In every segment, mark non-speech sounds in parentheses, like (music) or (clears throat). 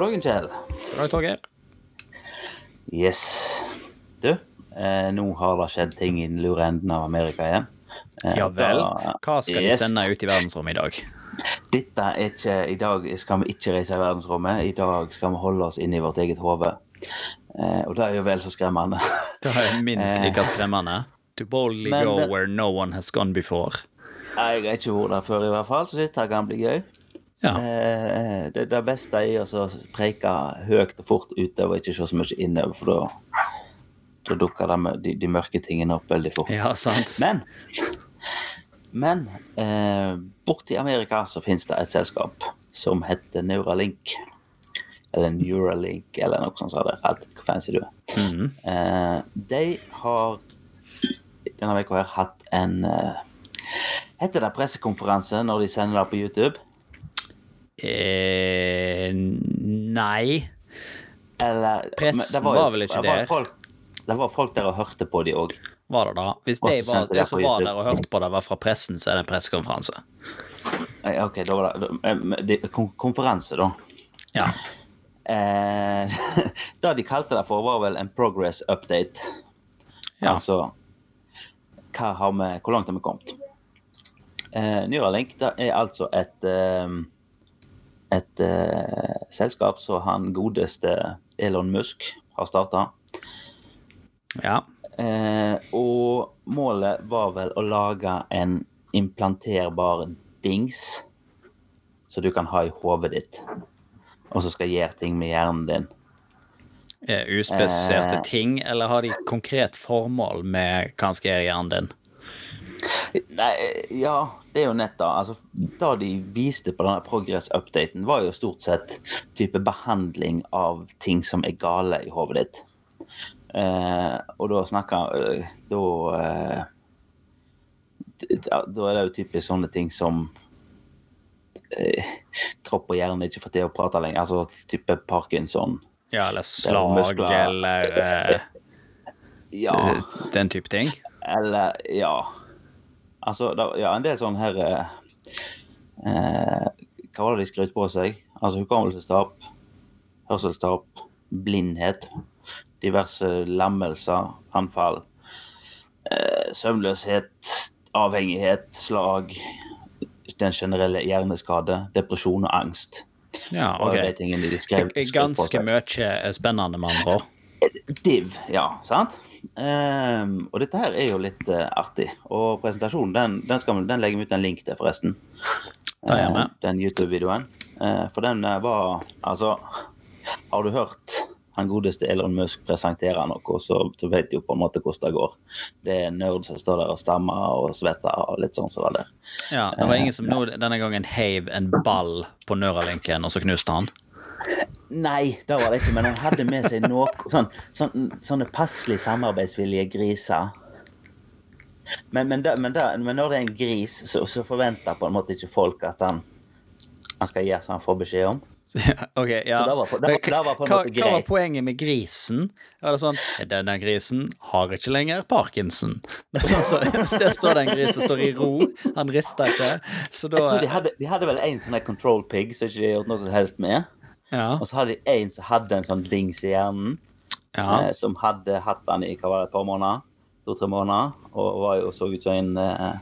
God dagen, Kjell. God dag, Torgeir. Yes. Du, eh, nå har det skjedd ting i den lure enden av Amerika igjen. Eh, Ja vel. Hva skal de sende ut i verdensrommet i dag? Dette er ikke I dag skal vi ikke reise i verdensrommet. I dag skal vi holde oss inne i vårt eget hode. Eh, og det er jo vel så skremmende. (laughs) Det er minst like skremmende. To boldly Men- go where no one has gone before. Jeg har ikke vært der før, i hvert fall, så dette kan bli gøy. Ja. Eh, det, det beste er å preike høyt og fort utover, ikke se så mye innover, for da da dukker de, de mørke tingene opp veldig fort. ja, sant. Men men eh, borti Amerika så finnes det et selskap som heter Neuralink. Eller Neuralink, eller noe sånt. Så det alt hvor fancy du er. Mhm. Eh, de har denne uka her hatt en eh, Heter det pressekonferanse når de sender det på YouTube? Eh, nei. Eller Pressen var, var vel ikke der? Folk, det var folk der og hørte på de òg. Var det da? Hvis de, var, de som var der og hørte på det, var fra pressen, så er det en pressekonferanse. Ok, da var det Konferanse, da. Ja. Eh, (laughs) det de kalte det for, var vel en progress update. Ja. Altså vi, hvor langt har vi kommet? Eh, Neuralink det er altså et eh, et eh, selskap som han godeste Elon Musk har starta. ja. Eh, og målet var vel å lage en implanterbar dings som du kan ha i hodet ditt, og som skal gjøre ting med hjernen din. Uspesifiserte Eh. ting, eller har de konkret formål med hva han skal gjøre i hjernen din? Nei, ja, det er jo nett, da. Altså, det de viste på denne progress-updaten, var jo stort sett type behandling av ting som er gale i hodet ditt. Eh, og da snakker eh, Da eh, da- er det jo typisk sånne ting som eh, Kropp og hjerne ikke får til å prate lenger. Altså type parkinson. Ja, eller er slag, muskler. eller eh, Ja. den type ting? Eller ja. Altså, da, ja, en del sånn her eh, eh, Hva var det de skrøt på seg? Altså hukommelsestap, hørselstap, blindhet, diverse lammelser, anfall, eh, søvnløshet, avhengighet, slag, den generelle hjerneskade, depresjon og angst. Ja, ok. de skrev, skrøt Ganske mye spennende, med andre ord. Div, ja, sant? Ehm, og dette her er jo litt eh, artig. Og presentasjonen den, den, skal, den legger vi ut en link til, forresten. Eh, den YouTube-videoen. Eh, for den var Altså, har du hørt han godeste Elon Musk presentere noe, så, så vet du jo på en måte hvordan det går. Det er nerd som står der og stammer og svetter og litt sånn som det der. Ja, Det var ingen som nå denne gangen heiv en ball på Neuralinken, og så knuste han? Nei, det var det ikke, men han hadde med seg noe sånn, sånn, sånne passelig samarbeidsvillige griser. Men, men, da- men, da- men når det er en gris, så, så forventer på en måte ikke folk at han, han skal gjøre som han får beskjed om. (laughs) ok, ja. Så det var på- det var- det var på en hva, måte hva var poenget med grisen? Var det sånn Denne grisen har ikke lenger parkinson. (laughs) Det, er sånn, så, det står det en gris som står i ro, han rister ikke. Så Jeg tror de hadde, de hadde vel en sånn control pig som ikke de gjort noe helst med. Ja. Og så hadde de en som hadde en sånn dings i hjernen, ja. eh, som hadde hatt den i hva var det, et par måneder. To-tre måneder. Og var jo så ut som en eh,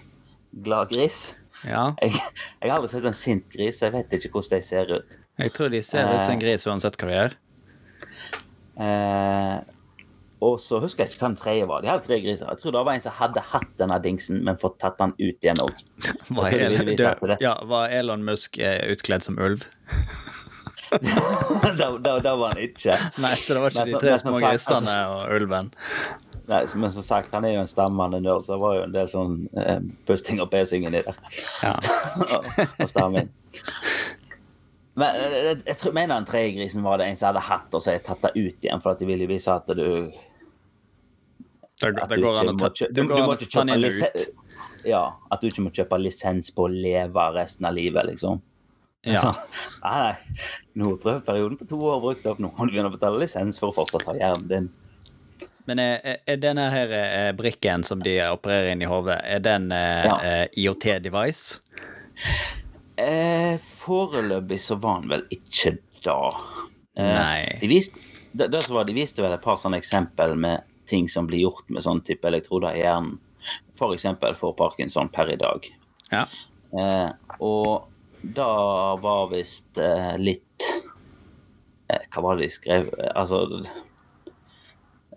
glad gris. ja. Jeg, jeg har aldri sett en sint gris, så jeg vet ikke hvordan de ser ut. Jeg tror de ser ut som en gris uansett hva de gjør. Eh, og så husker jeg ikke hva den tredje var. De hadde tre griser. Jeg tror det var en som hadde hatt denne dingsen, men fått tatt den ut igjen òg. Var, ja, var Elon Musk eh, utkledd som ulv? Da, da, da var han ikke. Nei, så det var ikke Men- de tre men små sagt, grisene og ulven. Nei, men som sagt, han er jo en stammende nerd, så det var jo en del sånn eh, pusting og pesing inni der. Ja. (laughs) og, og stamming. Men jeg, jeg, jeg tror, mener den tredje grisen var det en som hadde hatt og så hadde tatt det ut igjen for at de ville vise at du Det, det du går an å ta, det den inn ut. Ja, at du ikke må kjøpe lisens på å leve resten av livet, liksom. Ja. Sånn, nei, nei. Nå er prøveperioden på to år brukt opp. Nå må du begynne å betale lisens for å fortsatt ha hjernen din. Men er, er- denne her eh, brikken som de opererer inn i hodet, er den eh, Ja. eh, IOT-device? Eh, foreløpig så var den vel ikke da. Eh, Nei. De viste, det, det var, de viste vel et par sånne eksempel med ting som blir gjort med sånn type elektroder i hjernen. For eksempel for parkinson per i dag. Ja. Eh, og da var visst eh, litt eh, Hva var det de skrev? Altså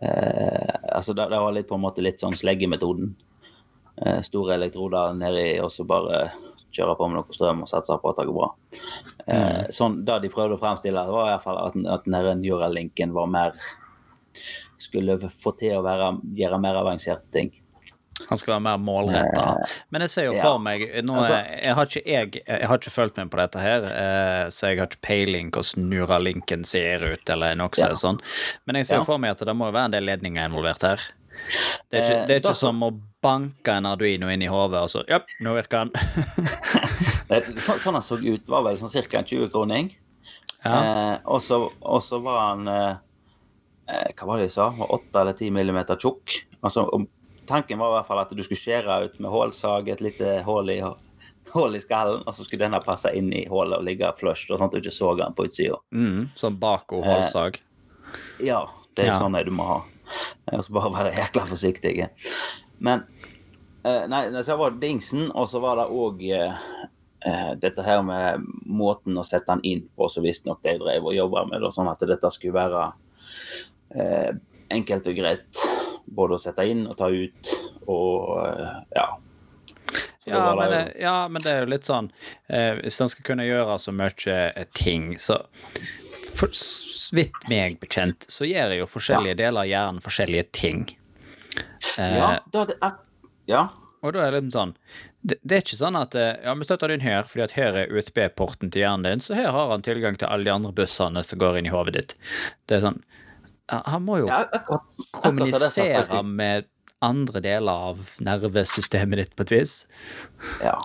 eh, altså det, det var litt på en måte litt sånn sleggemetoden. Eh, store elektroder nedi, og så bare kjøre på med noe strøm og satse på at det går bra. Eh, sånn, Det de prøvde å fremstille, det var i hvert fall at, at denne Neuralinken var mer Skulle få til å være, gjøre mer avanserte ting. Han skal være mer målretta. Men jeg ser jo for meg nå, Altså- jeg, har ikke, jeg, jeg har ikke fulgt med på dette her, eh, så jeg har ikke peiling hvordan Neuralinken ser ut, eller noe Ja. sånt. Men jeg ser jo for meg at det må jo være en del ledninger involvert her. Det er ikke, Eh, det er ikke som å banke en Arduino inn i hodet, og så Ja, nå virker (laughs) den. Så, sånn han så ut, var vel sånn ca. en 20-kroning. Ja. Eh, og så var han eh, eh, Hva var det de sa? Var 8 eller 10 millimeter tjukk. Altså, tanken var i hvert fall at du skulle skjære ut med hålsag et lite hull i, hull i skallen, og så skulle denne passe inn i hullet og ligge flush, og sånn at du ikke så den på utsida. Mm, sånn bako-hullsag? Eh, Ja, det er Ja. sånn du må ha. Og så bare være jækla forsiktig. Men eh, Nei, så var det dingsen, og så var det òg eh, dette her med måten å sette den inn på, som visstnok de drev og jobba med, og sånn at dette skulle være eh, enkelt og greit både å sette inn og ta ut, og eh, ja. Ja men, det ja, men det er jo litt sånn eh, Hvis den skal kunne gjøre så mye eh, ting, så for, Så vidt meg bekjent, så gjør jo forskjellige deler av hjernen forskjellige ting. Eh, Ja, da det er, ja. Og da er det liksom sånn det, det er ikke sånn at eh, ja, vi støtter den her, fordi at her er USB-porten til hjernen din, så her har han tilgang til alle de andre bussene som går inn i hodet ditt. Det er sånn ja, Han må jo ja akkurat, akkurat kommunisere faktisk- med andre deler av nervesystemet ditt på et vis. Ja.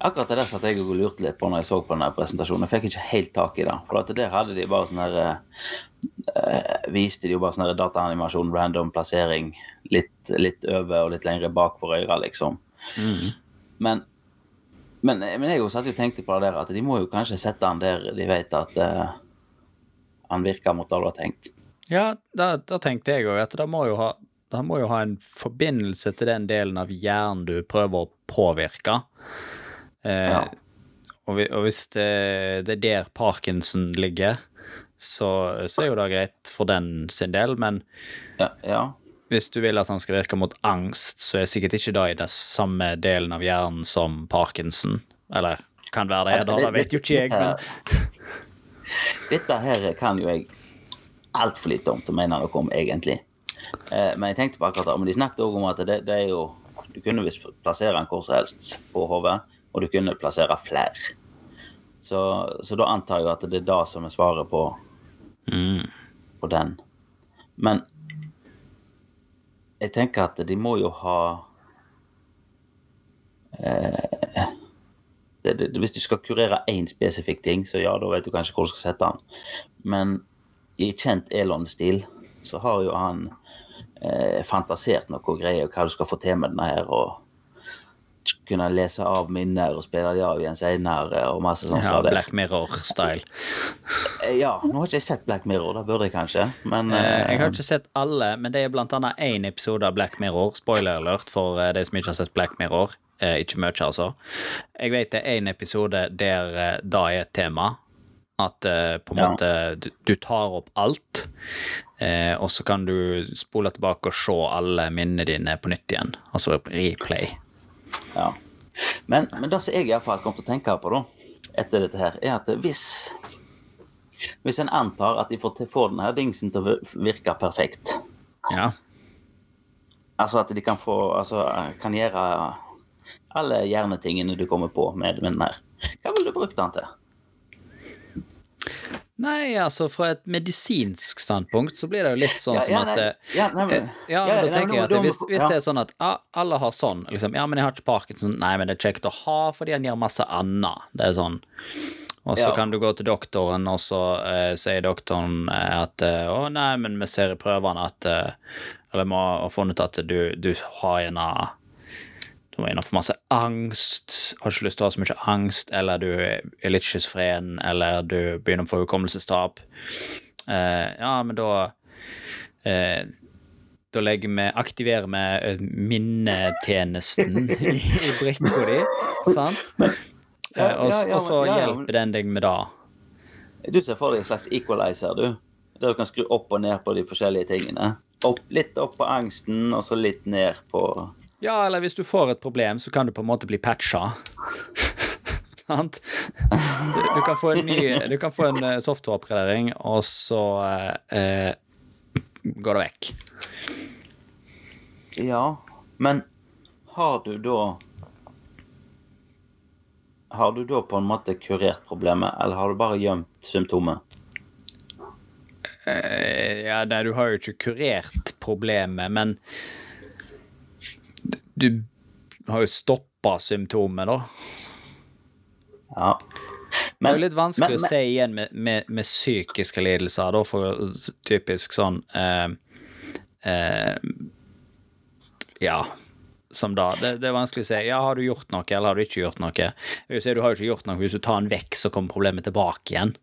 Akkurat det satt jeg og lurte litt på når jeg så på denne presentasjonen. Jeg fikk ikke helt tak i det. For at der hadde de bare sånn her eh, Viste de jo bare sånn dataanimasjon, random plassering, litt, litt over og litt lengre bak for øra, liksom. Men, men, men jeg satt jo og tenkte på det der at de må jo kanskje sette han der de vet at eh, han virker mot det du har tenkt. Ja, da, da tenkte jeg òg at det må jo ha det må jo ha en forbindelse til den delen av hjernen du prøver å påvirke. Eh, Ja. og, og hvis det, det er der Parkinson ligger, så, så er jo det greit for den sin del, men Ja, ja. hvis du vil at han skal virke mot angst, så er sikkert ikke det i den samme delen av hjernen som Parkinson. Eller kan være det, da, det vet jo ikke jeg, men (laughs) Dette her kan jo jeg altfor lite om til å mene noe om, egentlig. Eh, men jeg tenkte på akkurat det. Men de snakket også om at det, det er jo Du kunne visst plassere en hvor som helst på hodet, og du kunne plassere flere. Så, så da antar jeg at det er det som er svaret på, mm, på den. Men jeg tenker at de må jo ha eh, det, det, Hvis du skal kurere én spesifikk ting, så ja, da vet du kanskje hvor du skal sette den. Men i kjent Elon-stil så har jo han eh, fantasert noe greier hva du skal få til med denne her, og kunne lese av minner og spille de av igjen senere, og masse sånt. ja, så. Black Mirror-style. Eh, Ja, nå har ikke jeg sett Black Mirror, det burde jeg kanskje, men Eh, eh, Jeg har ikke sett alle, men det er blant annet én episode av Black Mirror. Spoiler alert for eh, de som ikke har sett Black Mirror. Eh, ikke mye, altså. Jeg vet det er én episode der eh, da er et tema. At eh, på en Ja. måte du, du tar opp alt, eh, og så kan du spole tilbake og se alle minnene dine på nytt igjen. Altså replay. Ja. Men, men det som jeg iallfall kommer til å tenke på da, etter dette her, er at hvis Hvis en antar at de får, til- får denne dingsen til å virke perfekt, Ja. altså at de kan få Altså kan gjøre alle hjernetingene du kommer på med, med den her, hva ville du brukt den til? Nei, altså fra et medisinsk standpunkt så blir det jo litt sånn Ja, som ja, at eh, ja, men- Eh, Ja, ja, da tenker jeg at hvis, hvis det er sånn at ah, alle har sånn, liksom, ja, men jeg har ikke parkinson, nei, men det er kjekt å ha fordi han gjør masse annet. Det er sånn. Og så kan du gå til doktoren, og så eh, sier doktoren eh, at å nei, men vi ser i prøvene at Eller vi har funnet at du, du har gjerne du har innenfor masse angst, har ikke lyst til å ha så mye angst, eller du er litt schizofren, eller du begynner å få hukommelsestap. Eh, ja, men da eh, Da legger vi, aktiverer vi eh, minnetjenesten (laughs) i, i brikka di, sant? Eh, og, og så hjelper den deg med det. Du ser for deg en slags equalizer, du. Der du kan skru opp og ned på de forskjellige tingene. Opp, litt opp på angsten, og så litt ned på Ja, eller hvis du får et problem, så kan du på en måte bli patcha. (laughs) Du, kan få en ny Du kan få en eh, softwareoppgradering, og så eh, går det vekk. Ja, men har du da Har du da på en måte kurert problemet, eller har du bare gjemt symptomet? Eh, ja, nei, du har jo ikke kurert problemet, men du har jo stoppa symptomet, da. Ja. det er litt vanskelig men- å si igjen med, med, med psykiske lidelser, da, for typisk sånn eh, eh, Ja, som da. Det, det er vanskelig å si. Ja, har du gjort noe, eller har du ikke gjort noe? Jeg vil si, du har jo ikke gjort noe. Hvis du tar den vekk, så kommer problemet tilbake igjen.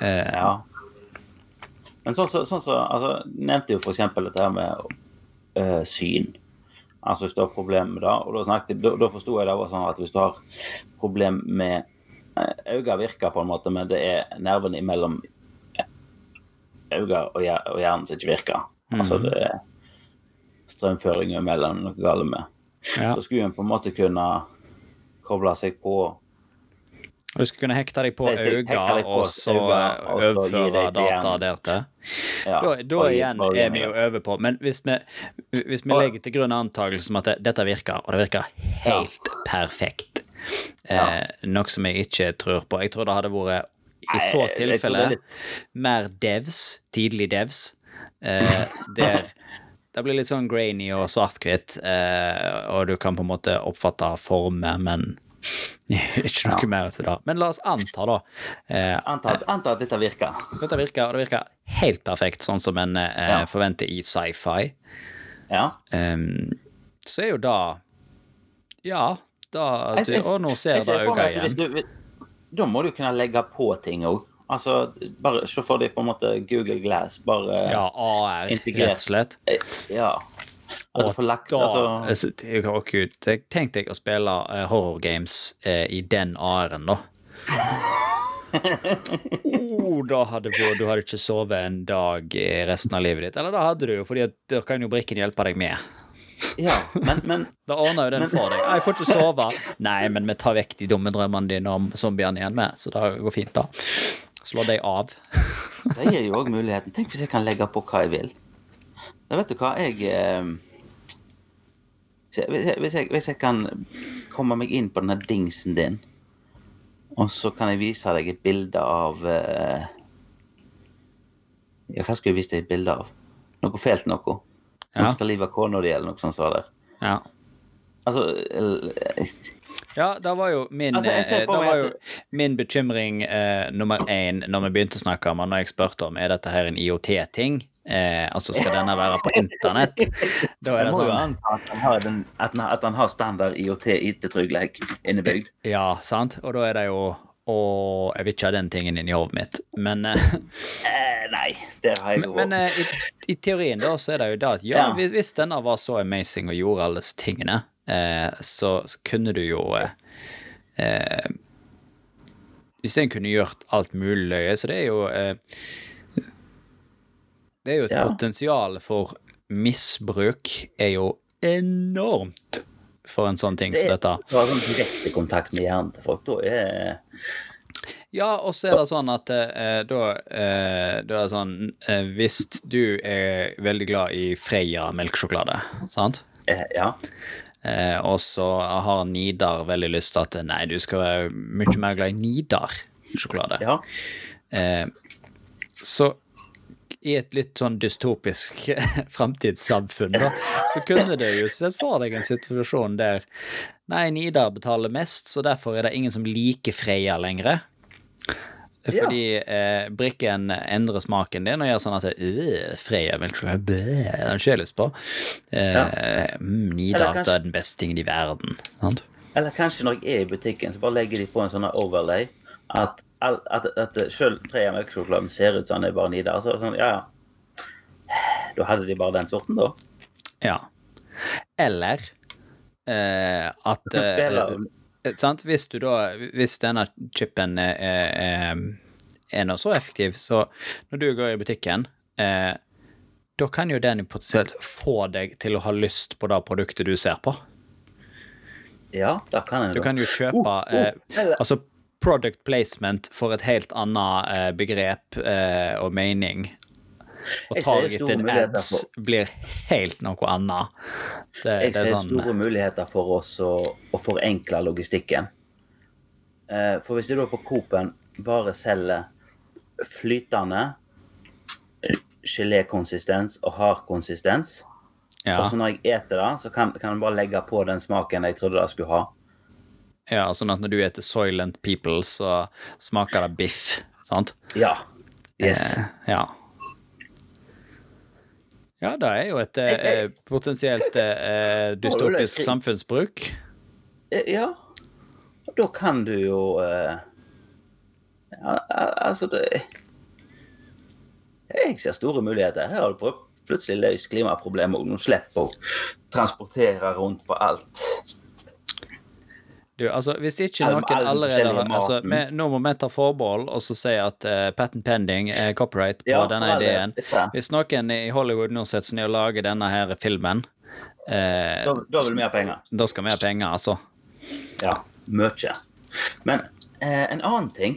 Eh, Ja. Men sånn som så, sånn så, altså, nevnte jo eksempel dette her med øh, syn. Altså hvis du har problem med det, og da, snakket, da, da forsto jeg det var sånn at hvis du har problem med Øynene virker på en måte, men det er nervene imellom øynene og, hjer- og hjernen som ikke virker. Altså det er strømføringer imellom noe galt med. ja. Så skulle en på en måte kunne koble seg på Og du skal kunne hekte deg på øynene, og så overføre data der dertil. ja, Da, da igjen er vi jo over på Men hvis vi, hvis vi legger til grunn antakelsen om at det, dette virker, og det virker helt perfekt, Ja. eh, noe som jeg ikke tror på Jeg tror det hadde vært i så tilfelle er mer devs, tidlig devs, eh, der (laughs) det blir litt sånn grainy og svart-hvitt, eh, og du kan på en måte oppfatte former, men (laughs) ikke noe mer utover det. Men la oss anta, da. Eh, Anta, anta at dette virker. dette virker, og det virker helt perfekt, sånn som en eh, Ja. forventer i sci-fi. Ja. Um, så er jo da Ja, da Jeg- du, jeg- nå ser Jeg jeg det hvis igjen. du, da må du kunne legge på ting òg. Altså, bare se for deg på en måte Google Glass. Bare Ja, AR, rett og slett. eh, ja. At du får lagt da altså, altså, det er jo kult. Jeg tenkte jeg å spille uh, horror games uh, i den AR-en, da. (laughs) oh, da hadde du, Du hadde ikke sovet en dag i resten av livet ditt. Eller da hadde du for da kan jo brikken hjelpe deg med. Ja, men, men (laughs) Da ordner jo den for deg. Jeg får ikke sove. Nei, men vi tar vekk de dumme drømmene dine om zombiene igjen med, så det går fint, da. Slå deg av. det gir jo òg muligheten. Tenk hvis jeg kan legge på hva jeg vil. Da vet du hva, jeg eh, hvis jeg, hvis jeg, hvis jeg, kan komme meg inn på denne dingsen din, og så kan jeg vise deg et bilde av eh, Ja, hva skulle jeg vist deg et bilde av? Noe fælt noe? Ja. Skal livet av kona di, eller noe sånt. Så der. Ja. Altså Ja, da var jo min, Altså, eh, meg var jo min bekymring eh, nummer én når vi begynte å snakke om, og jeg spurte om er dette her en IOT-ting, eh, altså skal denne være på internett, da er det jo sånn anta at den har, den, at han, at den har standard IOT-IT-trygghet innebygd. Ja, sant? Og da er det jo Og jeg vil ikke ha den tingen inni i hodet mitt, men eh, Eh, nei, det har jeg jo men eh, i, i teorien da, så er det jo det at ja, Ja. hvis- denne var så amazing og gjorde alle disse tingene, så, så kunne du jo eh, eh, Hvis den kunne gjort alt mulig løye, så det er jo eh, Det er jo et Ja. potensial for misbruk er jo enormt for en sånn ting som dette. Du har sånn direkte kontakt med hjernen til folk. Da er Ja, og så er det sånn at eh, da, eh, da er det sånn eh, Hvis du er veldig glad i Freia melkesjokolade, sant? eh, Ja. Eh, og så har Nidar veldig lyst til at nei, du skal være mye mer glad i Nidar-sjokolade. ja. Eh, så i et litt sånn dystopisk (laughs) framtidssamfunn, da, så kunne du jo sett for deg en situasjon der Nei, Nidar betaler mest, så derfor er det ingen som liker Freya lenger. Fordi eh, brikken endrer smaken din og gjør sånn at øh, Freia melkesjokolade bæ, Den lyst på. Eh, ja. Nidata kanskje- er den beste tingen i verden. Sant? Eller kanskje når jeg er i butikken, så bare legger de på en sånn overlay at at, at, at tre av melkesjokoladen ser ut som den er bare Nidar. Så sånn, ja, ja. Da hadde de bare den sorten, da. Ja. Eller eh, at eh, sant? Hvis du da Hvis denne chipen er, er, er nå så effektiv, så når du går i butikken eh, da kan jo den potensielt få deg til å ha lyst på det produktet du ser på. Ja, da kan jeg Du kan jo kjøpe uh, uh, eh, Altså, product placement for et helt annet eh, begrep eh, og mening. Og targeted ads blir helt noe annet. Det, Jeg er ser sånn store muligheter for oss å, å forenkle logistikken. Eh, For hvis du da på Coop-en bare selger flytende gelékonsistens og hard konsistens, ja, og så når jeg eter det, så kan, kan jeg bare legge på den smaken jeg trodde det skulle ha. ja, sånn at når du eter Soylent People, så smaker det biff, sant? Ja. Yes. Eh, ja. Ja, det er jo et eh, potensielt eh, dystopisk samfunnsbruk. Eh, Ja. Da kan du jo eh, ja, Altså, det Jeg ser store muligheter. Her har du plutselig løst klimaproblemet, og nå slipper å transportere rundt på alt. Du, altså, hvis ikke noen allerede har altså. Nå må vi ta forbehold og så si at uh, patent pending er copyright på Ja, denne ideen. Hvis noen i Hollywood nå setter seg ned og lager denne her filmen, eh, Da, da vil vi ha penger. da skal vi ha penger, altså. Ja. Mye. Men eh, en annen ting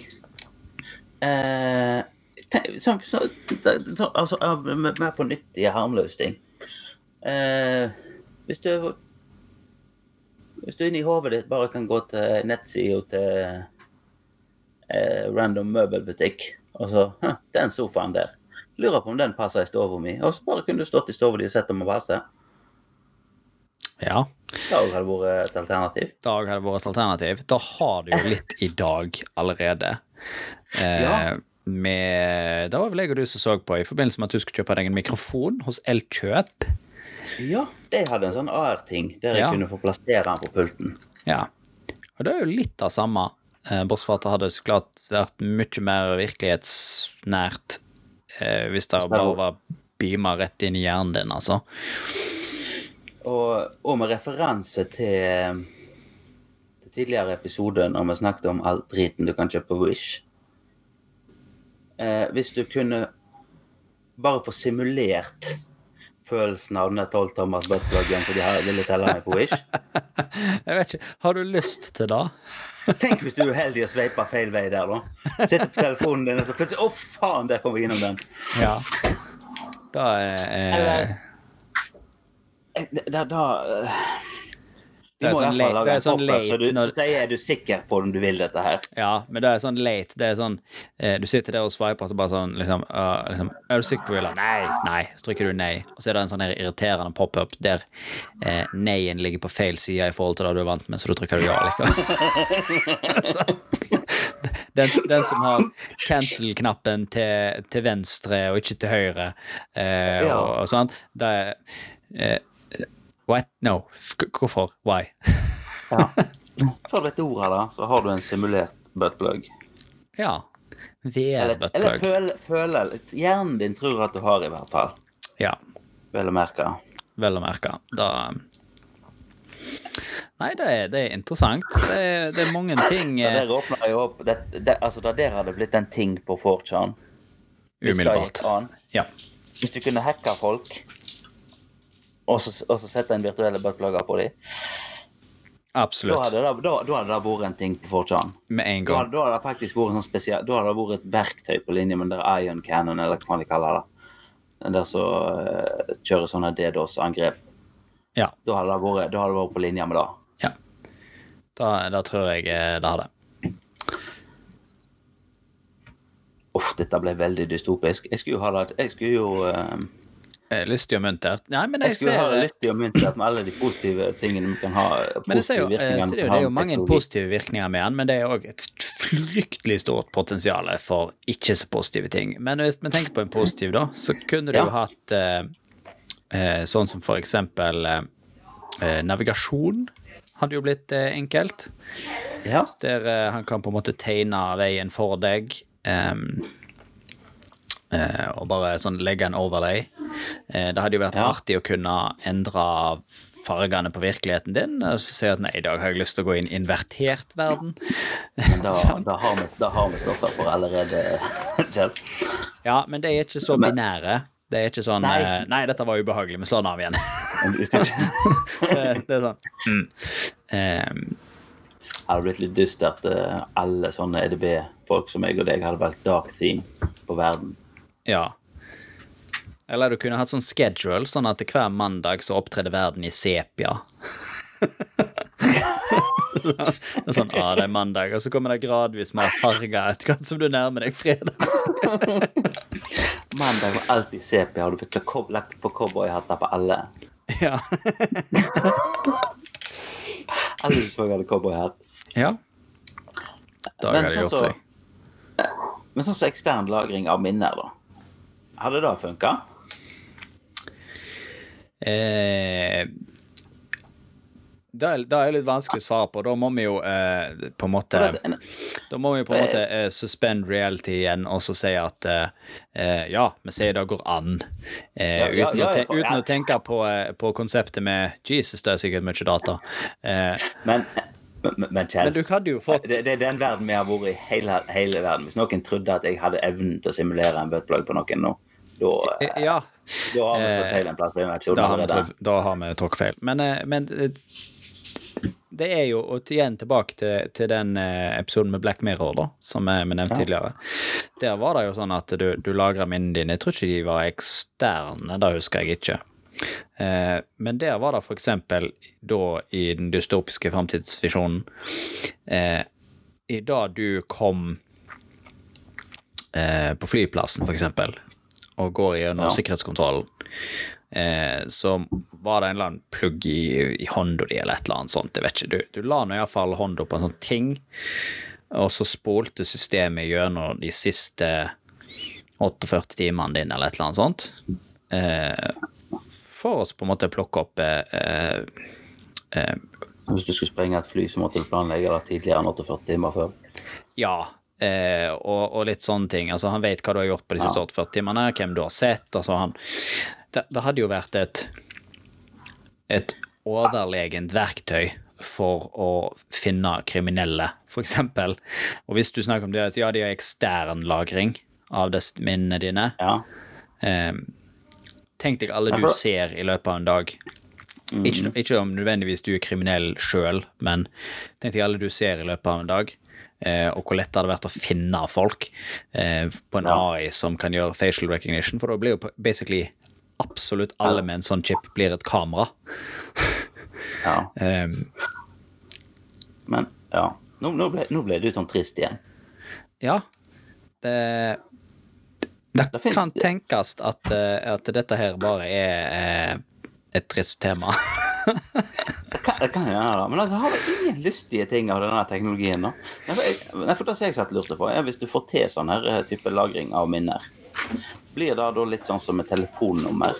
eh, tenk, så, så, så, Altså, mer på nyttige, harmløse ting. Eh, hvis du Hvis du inni hodet ditt bare kan gå til nettsida til eh, random møbelbutikk, og så «Hm, Den sofaen der. Lurer på om den passer i stua mi. Og så bare kunne du stått i stua di og sett om den passer. Ja. Dag hadde vært et alternativ. Dag hadde vært et alternativ. Da har du jo (laughs) litt i dag allerede. Eh, Ja. med, det var vel jeg og du som så på i forbindelse med at du skulle kjøpe deg en mikrofon hos Elkjøp. Ja, de hadde en sånn AR-ting der jeg kunne få plassere den på pulten. Ja. Og det er jo litt av samme, eh, bortsett fra at det hadde så klart vært mye mer virkelighetsnært eh, hvis det bare var beama rett inn i hjernen din, altså. Og, og med referanse til, til tidligere episode når vi snakket om all driten du kan kjøpe på Wish. Eh, hvis du kunne bare få simulert følelsen av den 12 Thomas buttpluggen for de her ville selge meg på Wish. (laughs) Jeg vet ikke, har du lyst til det? (laughs) Tenk hvis du er uheldig og sveiper feil vei der, da. Sitter på telefonen din, og så plutselig Å, faen, der kom vi innom den. Ja. Da er eh, Eller- Eh, Da, da eh, Det er sånn late- det er sånn pop-up, late så du, når- så er du sikker på om du vil dette her. Ja, men det er sånn late. Det er sånn eh, Du sitter der og sveiper, og så bare sånn liksom, uh, liksom Er du sikker på Villa? Nei, nei. Så trykker du nei. Og så er det en sånn her irriterende pop-up der eh, nei-en ligger på feil side i forhold til det du er vant med, så du trykker du ja likevel. (laughs) den, den som har cancel-knappen til, til venstre og ikke til høyre, eh, Ja. og, og sånn, det er eh, What? No. Hvorfor? Why? (laughs) Ja. For dette ordet da, så har du en simulert buttplug. ja. Eller VR-buttplug. Eller føle litt. Hjernen din tror at du har, i hvert fall. Ja. Vel å merke. vel å merke. Da Nei, det er, det er interessant. Det er, det er mange ting Da dere der åpner jo opp det, Altså, det dere hadde blitt en ting på 4chan. Umiddelbart. Ja. Hvis du kunne hacke folk, og så, sette en virtuelle buttplugger på dem, da Absolutt. hadde, det, da, da hadde det vært en ting på 4chan. Med en gang. da hadde det faktisk vært sånn spesial, da hadde det vært et verktøy på linje med den der Ion Cannon, eller hva de kaller det. Den der som uh, kjører sånne DDoS-angrep. Ja. Da hadde vært, da hadde det vært på linje med det. ja. Da, da tror jeg eh, det hadde. Uff, dette ble veldig dystopisk. Jeg skulle jo ha det Jeg skulle jo Eh, Lystig og muntert. Nei, men Jeg jeg skulle ha lystig og muntert med alle de positive tingene vi kan ha. men jeg ser jo, eh, så det, jo, det er jo mange positive virkninger med den, men det er òg et fryktelig stort potensial for ikke så positive ting. Men hvis vi tenker på en positiv, da, så kunne du Ja. hatt eh, eh, sånn som for eksempel eh, eh, navigasjon hadde jo blitt eh, enkelt. Ja. Der eh, han kan på en måte tegne veien for deg. eh, og bare sånn legge en overlay. Eh, det hadde jo vært Ja. artig å kunne endre fargene på virkeligheten din. Og så si at nei, i dag har jeg lyst til å gå inn i invertert verden. Men da, (laughs) da, har vi, da har vi stoffer for allerede, (laughs) Kjell. Ja, men det er ikke så binære. Det er ikke sånn Nei. eh, Nei, dette var ubehagelig, vi slår den av igjen. (laughs) Det, det er sånn mm. Um, Det hadde blitt litt dystert. at Alle sånne EDB-folk som meg og deg hadde valgt dark theme på verden. Ja. Eller du kunne hatt sånn schedule, sånn at hver mandag så opptreder verden i sepia. det er sånn, ah, det er mandag, og så kommer det gradvis mer farger etter hvert som du nærmer deg fredag. Mandag var alltid sepia, og du fikk lagt på cowboyhatter på alle. Ja. Alle du så hadde cowboyhatt. ja. Dager sånn gjort så- seg. Men sånn som ekstern lagring av minner, da. Hadde det funka? Eh, det er, det er litt vanskelig å svare på. Da må vi jo eh, på en måte Da må vi på en måte eh, suspend reality igjen og så si at eh, eh, ja, vi sier det går an. Eh, uten, å te uten å tenke på, eh, på konseptet med Jesus, det er sikkert mye data. Eh, Men, men, men men du hadde jo fått det, det er den verden vi har vært i hele, hele verden. Hvis noen trodde at jeg hadde evnen til å simulere en buttplug på noen nå, da, Eh, Ja, da har vi fått feil en plass på denne episoden da har vi, tråkk- da har vi tråkket feil. Men, eh, men eh, det er jo og igjen tilbake til, til den eh, episoden med Black Mirror, da, som vi nevnte Ja. tidligere. Der var det jo sånn at du, du lagra minnene dine. Jeg tror ikke de var eksterne, det husker jeg ikke. Eh, men der var det for eksempel da i den dystopiske framtidsvisjonen eh, I da du kom eh, på flyplassen, for eksempel, og går gjennom Ja. sikkerhetskontrollen, eh, så var det en eller annen plugg i, i hånda di, eller et eller annet sånt. Jeg vet ikke. Du, du la nå iallfall hånda på en sånn ting, og så spolte systemet gjennom de siste 48 timene dine, eller et eller annet sånt. Eh, for å på en måte plukke opp eh, eh, Hvis du skulle sprenge et fly, så måtte du planlegge det tidligere enn 48 timer før. Ja, eh, og, og litt sånne ting. Altså, han vet hva du har gjort på de siste 48 timene, hvem du har sett. Altså, han det, det hadde jo vært et et overlegent verktøy for å finne kriminelle, eksempel. Og hvis du snakker om det, at ja, de har ekstern lagring av disse minnene dine. Ja. Eh, tenk deg alle du ser i løpet av en dag. Ikke, ikke om nødvendigvis du er kriminell sjøl, men tenk deg alle du ser i løpet av en dag. Eh, og hvor lett det hadde vært å finne folk eh, på en. AI som kan gjøre facial recognition. For da blir jo basically absolutt alle med en sånn chip blir et kamera. (laughs) ja. Eh, Men ja. Nå, nå, ble, nå ble du sånn trist igjen. ja. Det, det Det kan tenkes at, eh, at dette her bare er eh, et trist tema. Det kan, jo hende, da. Men altså, har du ingen lystige ting av denne teknologien, nå? Nei, for det som jeg satt lurte på, er hvis du får til sånn her eh, type lagring av minner, blir det da litt sånn som et telefonnummer?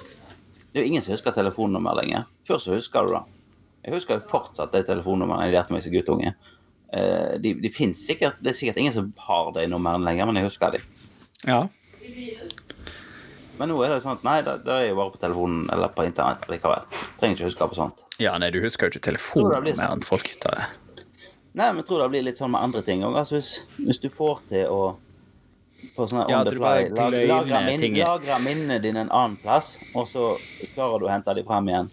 Det er jo ingen som husker telefonnummer lenger. Før så husker du det. Jeg husker jo fortsatt de telefonnumrene jeg lærte meg som guttunge. Eh, De, de finnes sikkert, Det er sikkert ingen som har de numrene lenger, men jeg husker de. ja. Men nå er det sånn at nei, det, det er jo bare på telefonen eller på internett likevel. Trenger ikke huske på sånt. Ja, nei, du husker jo ikke telefonen mer enn folk. Da. Nei, men jeg tror det blir litt sånn med andre ting òg. Altså, hvis, hvis du får til å på sånne Ja, on the at du bare fly, lag, lagre, min, lagre minnene dine en annen plass, og så klarer du å hente dem frem igjen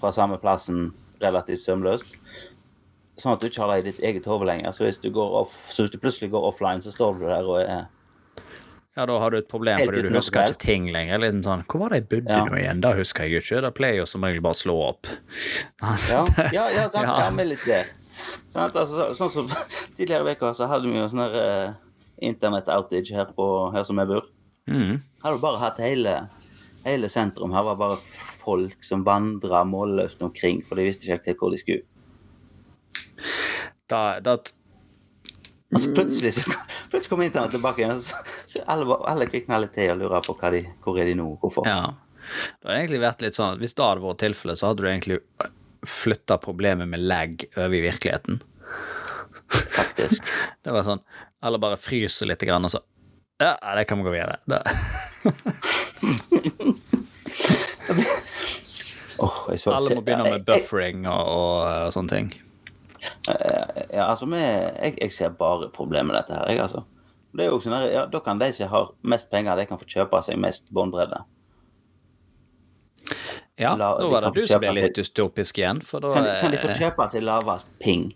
fra samme plassen relativt sømløst. Sånn at du ikke har det i ditt eget hode lenger. Så hvis, du går off, så hvis du plutselig går offline, så står du der og er Ja, da har du et problem Helt fordi du husker ikke ting lenger. Liksom sånn, Hvor var det jeg bodde Ja. nå igjen? Det husker jeg jo ikke. Da pleier jo som regel bare å slå opp. Ja, ja, ja, (laughs) sant? Ja. med litt det. Sant? Altså, sånn som (laughs) Tidligere i så hadde vi jo sånn uh, internett-outage her, på- her som jeg bor. Mm. Hadde du bare hatt hele, hele sentrum. Her var bare folk som vandra målløst omkring, for de visste ikke helt hvor de skulle. Da, da, Altså Plutselig så plutselig kommer internett tilbake igjen, så, så alle, alle kvikna litt til og lurer på de, hvor er de nå, hvorfor. ja. Det hadde egentlig vært litt sånn at Hvis det hadde vært tilfellet, så hadde du egentlig flytta problemet med lag over i virkeligheten. faktisk. (laughs) Det var sånn Eller bare fryser litt, grann, og så Ja, det kan vi gå videre. Det. oh, (laughs) (laughs) Alle må begynne med buffering og, og, og sånne ting. Ja, altså, jeg, jeg ser bare problemet med dette her, jeg, altså. Det er jo sånn ja, Da kan de som har mest penger, de kan få kjøpe seg mest båndbredde. Ja, La- nå var det du som ble litt dystopisk igjen, for da Kan, de- kan de få eh, kjøpe seg lavest ping,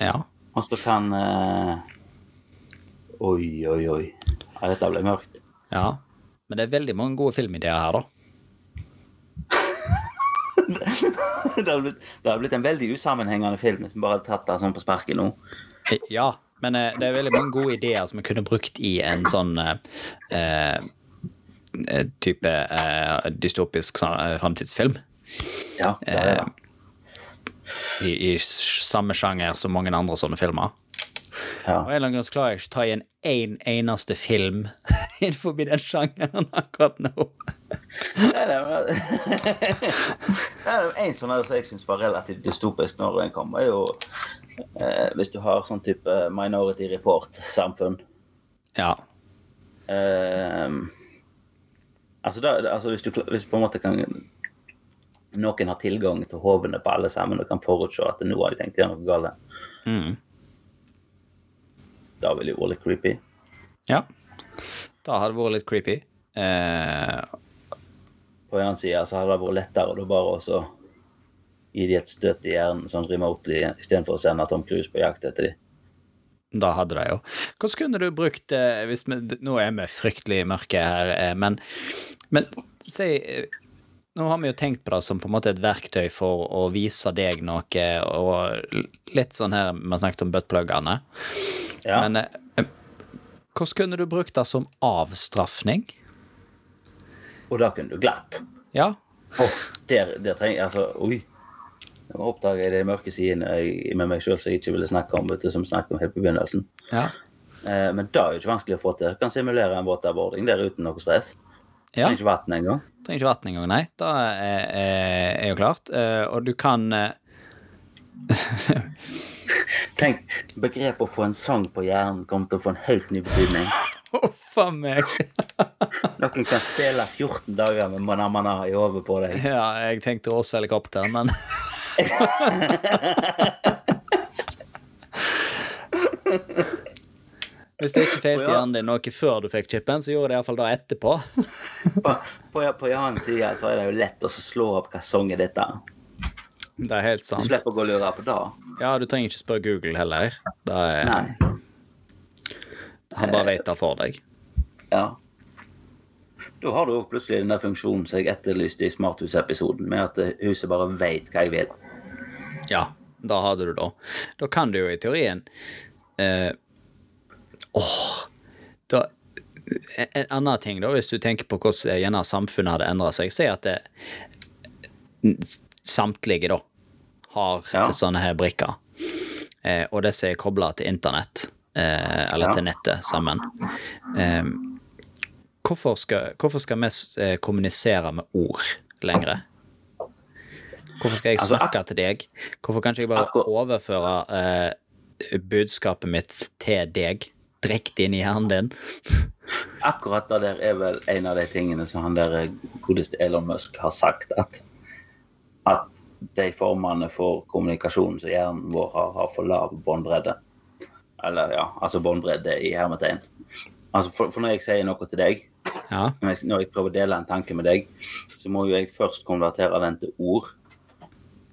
Ja. og så kan uh... Oi, oi, oi. Ja, dette ble mørkt. ja. Men det er veldig mange gode filmideer her, da. Det, har blitt, det hadde blitt en veldig usammenhengende film hvis vi bare hadde tatt det sånn på sparket nå. Ja, men eh, det er veldig mange gode ideer som vi kunne brukt i en sånn eh, eh, type eh, dystopisk sånn, eh, framtidsfilm. Ja, det er det. I, I samme sjanger som mange andre sånne filmer. Ja. Og en eller annen grunn klarer jeg ikke å ta igjen én eneste film (laughs) innenfor den sjangeren akkurat nå. Det er det. er en sånn som jeg syns var relativt dystopisk når den kom, er jo eh, hvis du har sånn type Minority Report-samfunn. Ja. Eh, altså, da, altså hvis, du, hvis på en måte kan noen har tilgang til hovene på alle sammen og kan forutse at nå har de tenkt gjøre noe galt, Mm. Da ville det jo vært litt creepy. ja. Da hadde det vært litt creepy. Eh, På en annen side så hadde det vært lettere å bare å gi de et støt i hjernen sånn remotely istedenfor å sende Tom Cruise på jakt etter de. Da hadde de jo. Hvordan kunne du brukt eh, vi, Nå er vi fryktelig mørke her, eh, men, men si eh, Nå har vi jo tenkt på det som på en måte et verktøy for å vise deg noe, og litt sånn her Vi har snakket om buttpluggene. Ja. Men eh, eh, hvordan kunne du brukt det som avstraffning? Og da kunne du glatt. Ja. Oh, der, der trenger jeg altså Oi. Nå oppdager jeg de mørke sidene med meg sjøl som jeg ikke ville snakke om, vet du, som snakket om helt på begynnelsen. Ja. Eh, men da er jo ikke vanskelig å få til. Du kan simulere en waterboarding der uten noe stress. Ja. Trenger ikke vann engang. Trenger ikke vann engang, nei. Da er, er, er jo klart. Eh, Og du kan eh, (laughs) Tenk, begrepet å få en sang på hjernen kommer til å få en helt ny betydning. Huff a meg! (laughs) Noen kan spille 14 dager med Manamana i hodet på deg. Ja, jeg tenkte også helikopter, men (laughs) Hvis det ikke feilte Å, hjernen din noe før du fikk chipen, så gjorde det iallfall det etterpå. På, på, på Jans side så er det jo lett å slå opp hva sang er dette. Det er helt sant. Du slipper å gå og lure på det. Ja, du trenger ikke spørre Google heller. Det er, Nei. han bare vet det for deg. Ja. Da har du plutselig den der funksjonen som jeg etterlyste i Smarthus-episoden, med at huset bare veit hva jeg vil. Ja, da hadde du da. Da kan du jo i teorien eh, Åh da, En en annen ting, da, hvis du tenker på hvordan gjerne samfunnet hadde endra seg, si at det, samtlige, da, har Ja. sånne her brikker, eh, og disse er kobla til internett, eh, eller Ja. til nettet sammen. Eh, hvorfor, skal, hvorfor skal vi eh, kommunisere med ord lenger? Hvorfor skal jeg Altså, snakke til deg? Hvorfor kan ikke jeg bare overføre eh, budskapet mitt til deg direkte inn i hjernen din? Akkurat det der er vel en av de tingene som han der godeste Elon Musk har sagt, at, at de formene for kommunikasjon som hjernen vår har, har for lav båndbredde. Eller ja, altså båndbredde i hermetegn. Altså for, for når jeg sier noe til deg, Ja. når jeg, når jeg prøver å dele en tanke med deg, så må jo jeg først konvertere den til ord.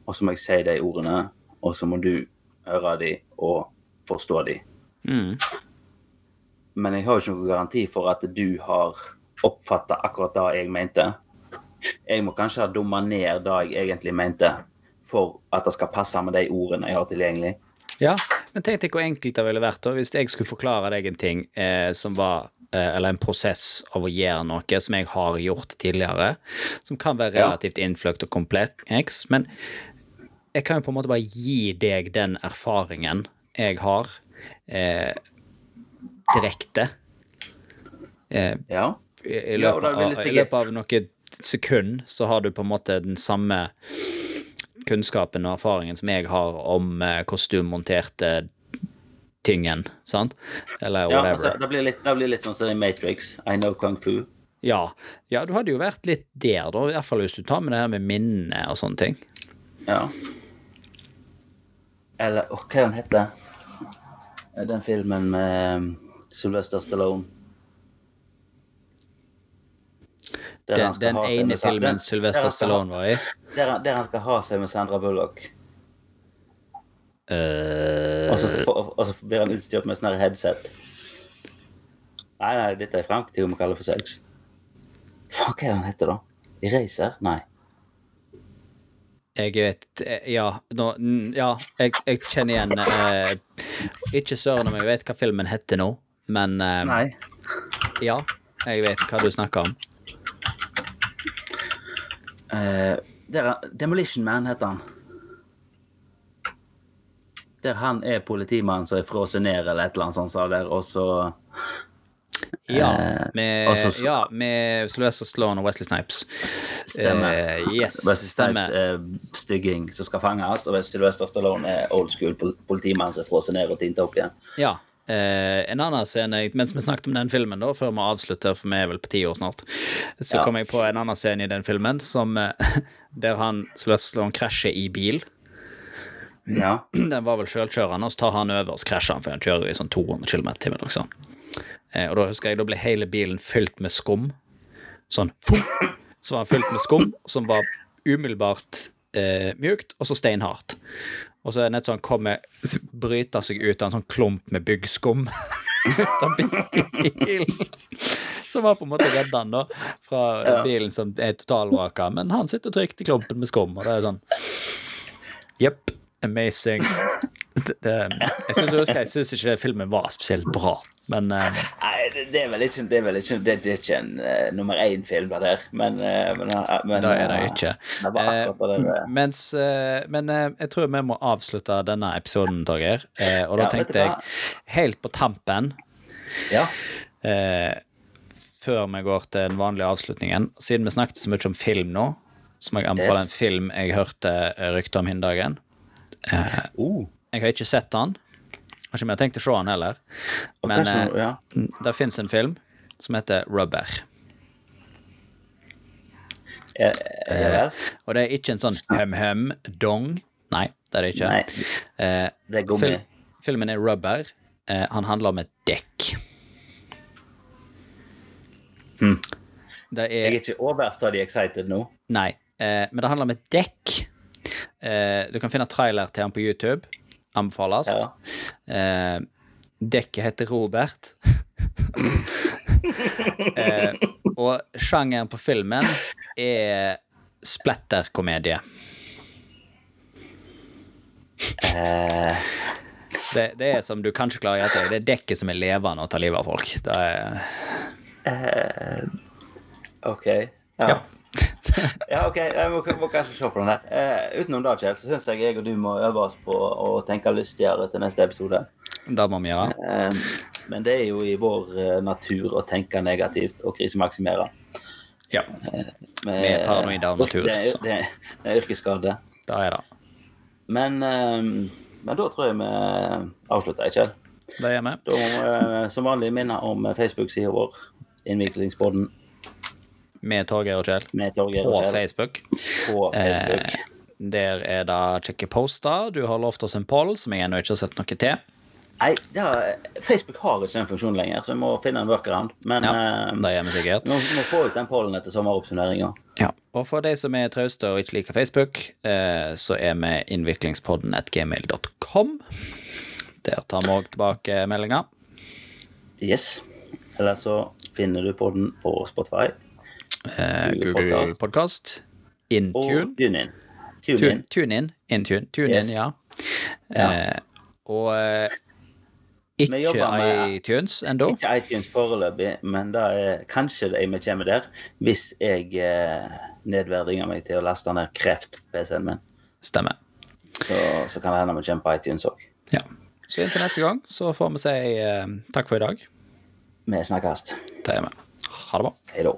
Og så må jeg si de ordene, og så må du høre de og forstå de. Mm. Men jeg har jo ikke noen garanti for at du har oppfatta akkurat det jeg mente. Jeg må kanskje ha dumma ned det jeg egentlig mente, for at det skal passe med de ordene jeg har tilgjengelig. Ja, men tenk deg hvor enkelt det ville vært da, hvis jeg skulle forklare deg en ting eh, som var eh, Eller en prosess av å gjøre noe som jeg har gjort tidligere, som kan være Ja. relativt innfløkt og kompleks, men jeg kan jo på en måte bare gi deg den erfaringen jeg har, eh, direkte. Eh, Ja. i, løpet, Ja, av, I løpet av noen sekund så har du på en måte den samme kunnskapen og erfaringen som jeg har om eh, hvordan du monterte tingen, sant? Eller Ja, altså, det, blir litt, det blir litt sånn som i Matrix. I know kung fu. Ja. ja, du hadde jo vært litt der, da, fall hvis du tar med det her med minne og sånne ting. Ja. Eller åh, hva den heter den? filmen med Sylvester Stallone. Der Den, den ene filmen Sylvester Stallone var i. Der, der han skal ha seg med Sandra Bullock. Uh, Og så, og, og så blir han utstyrt med sånn headset. Nei, nei, dette er fremtiden vi kalle for sex. Faen, hva er det han heter, da? Eraser? Nei. jeg vet eh, Ja, nå, ja jeg, jeg kjenner igjen eh, Ikke søren om jeg vet hva filmen heter nå, men eh, Nei. ja, jeg vet hva du snakker om. Eh, der, er- Demolition Man heter han. Der han er politimannen som er frosset ned, eller et eller annet sånt, sa der, og så Ja, Eh, med, og ja, med Sylvester Stallone og Wesley Snipes. Stemmer. Eh, yes, Wesley stemmer. Snipes er stygging som skal fanges, og Sylvester Stallone er old school pol- politimann som er frosset ned og tint opp igjen. Ja. Eh, en annen scene Mens vi snakket om den filmen, da, før vi avslutter, for vi er vel på ti år snart, så Ja. kom jeg på en annen scene i den filmen som eh, (laughs) der han slår Stallone krasjer i bil. Ja. (clears throat) Den var vel sjølkjørende, og så tar han over og så krasjer han, for han kjører i sånn 200 km i timen. Liksom. Eh, og da husker jeg da ble hele bilen fylt med skum. Sånn fum, Så var han fylt med skum, som var umiddelbart eh, mjukt, og så steinhardt. Og så er det nett sånn kommer bryter seg ut av en sånn klump med byggskum (laughs) ut av bilen. Som var på en måte redden da, fra bilen som er totalvraka. Men han sitter trygt i klumpen med skum, og det er sånn Jepp. Amazing. Det, jeg syns ikke, ikke filmen var spesielt bra, men uh, Nei, det, er vel ikke Det er, vel ikke, det, er ikke en uh, nummer én-film, det der, men, uh, men, men det er det ikke. Det mens, men jeg tror vi må avslutte denne episoden, Torgeir. Og da Ja, tenkte jeg, helt på tampen Ja. før vi går til den vanlige avslutningen. Siden vi snakket så mye om film nå, så må jeg anbefale Yes. en film jeg hørte rykter om hin dagen. Uh, Jeg har ikke sett han. Har ikke mer tenkt å se han heller. Men kanskje eh, ja. det fins en film som heter Rubber. Er, ja vel. Og det er ikke en sånn hem-hem-dong. Nei, det er det ikke. Eh, det er gummi. Fil filmen er Rubber. Eh, han handler om et dekk. Hmm. Det Jeg er er ikke overstadig excited nå. Nei, eh, men det handler om et dekk. Eh, du kan finne trailer til han på YouTube. Anbefales. Ja. Eh, dekket heter Robert. (laughs) eh, og sjangeren på filmen er splatterkomedie. Eh, Det, det er som du kanskje klarer å gjette deg, det er dekket som er levende og tar livet av folk. Det er OK. Ja. ja, OK. Jeg må, må kanskje se på den der. Eh, utenom det, Kjell, så syns jeg jeg og du må øve oss på å tenke lystigere til neste episode. Det må vi gjøre. Eh, men det er jo i vår eh, natur å tenke negativt og krisemaksimere. Ja, Med- Vi er paranoide av natur, Det, er- det, er- det er yrkesskade. det er det. Men, eh, men da tror jeg vi avslutter, Kjell. Det gjør vi. Da må vi eh, som vanlig minne om Facebook-sida vår, Innviklingspodden, Med Torgeir og Kjell med Torgeir på og Kjell Facebook. på Facebook. Eh, der er det kjekke poster. Du har lovt oss en poll som jeg ennå ikke har sett noe til. Nei, ja, Facebook har ikke den funksjonen lenger, så vi må finne en workaround. Men Ja, eh, det gjør vi sikkert. vi må få ut den pollen etter sommeroppsummeringa. Ja. Og for de som er trauste og ikke liker Facebook, eh, så er vi innviklingspodden at gmail.com. Der tar vi òg tilbake meldinga. Yes. Eller så finner du podden på Spotify Eh, Google. Podcast. Intune. TuneIn. TuneIn. Tune, tune in. Intune. Tune Yes. ja. Eh, og eh, ikke iTunes ennå. Ikke iTunes foreløpig, men det er kanskje det vi kommer der hvis jeg eh, nedverdiger meg til å laste ned kreft-PC-en min. Stemmer. Så, så kan det hende vi kommer på iTunes òg. Ja. Så inntil neste gang så får vi si eh, takk for i dag. Vi snakkes. Det gjør vi. Ha det bra. Hei da.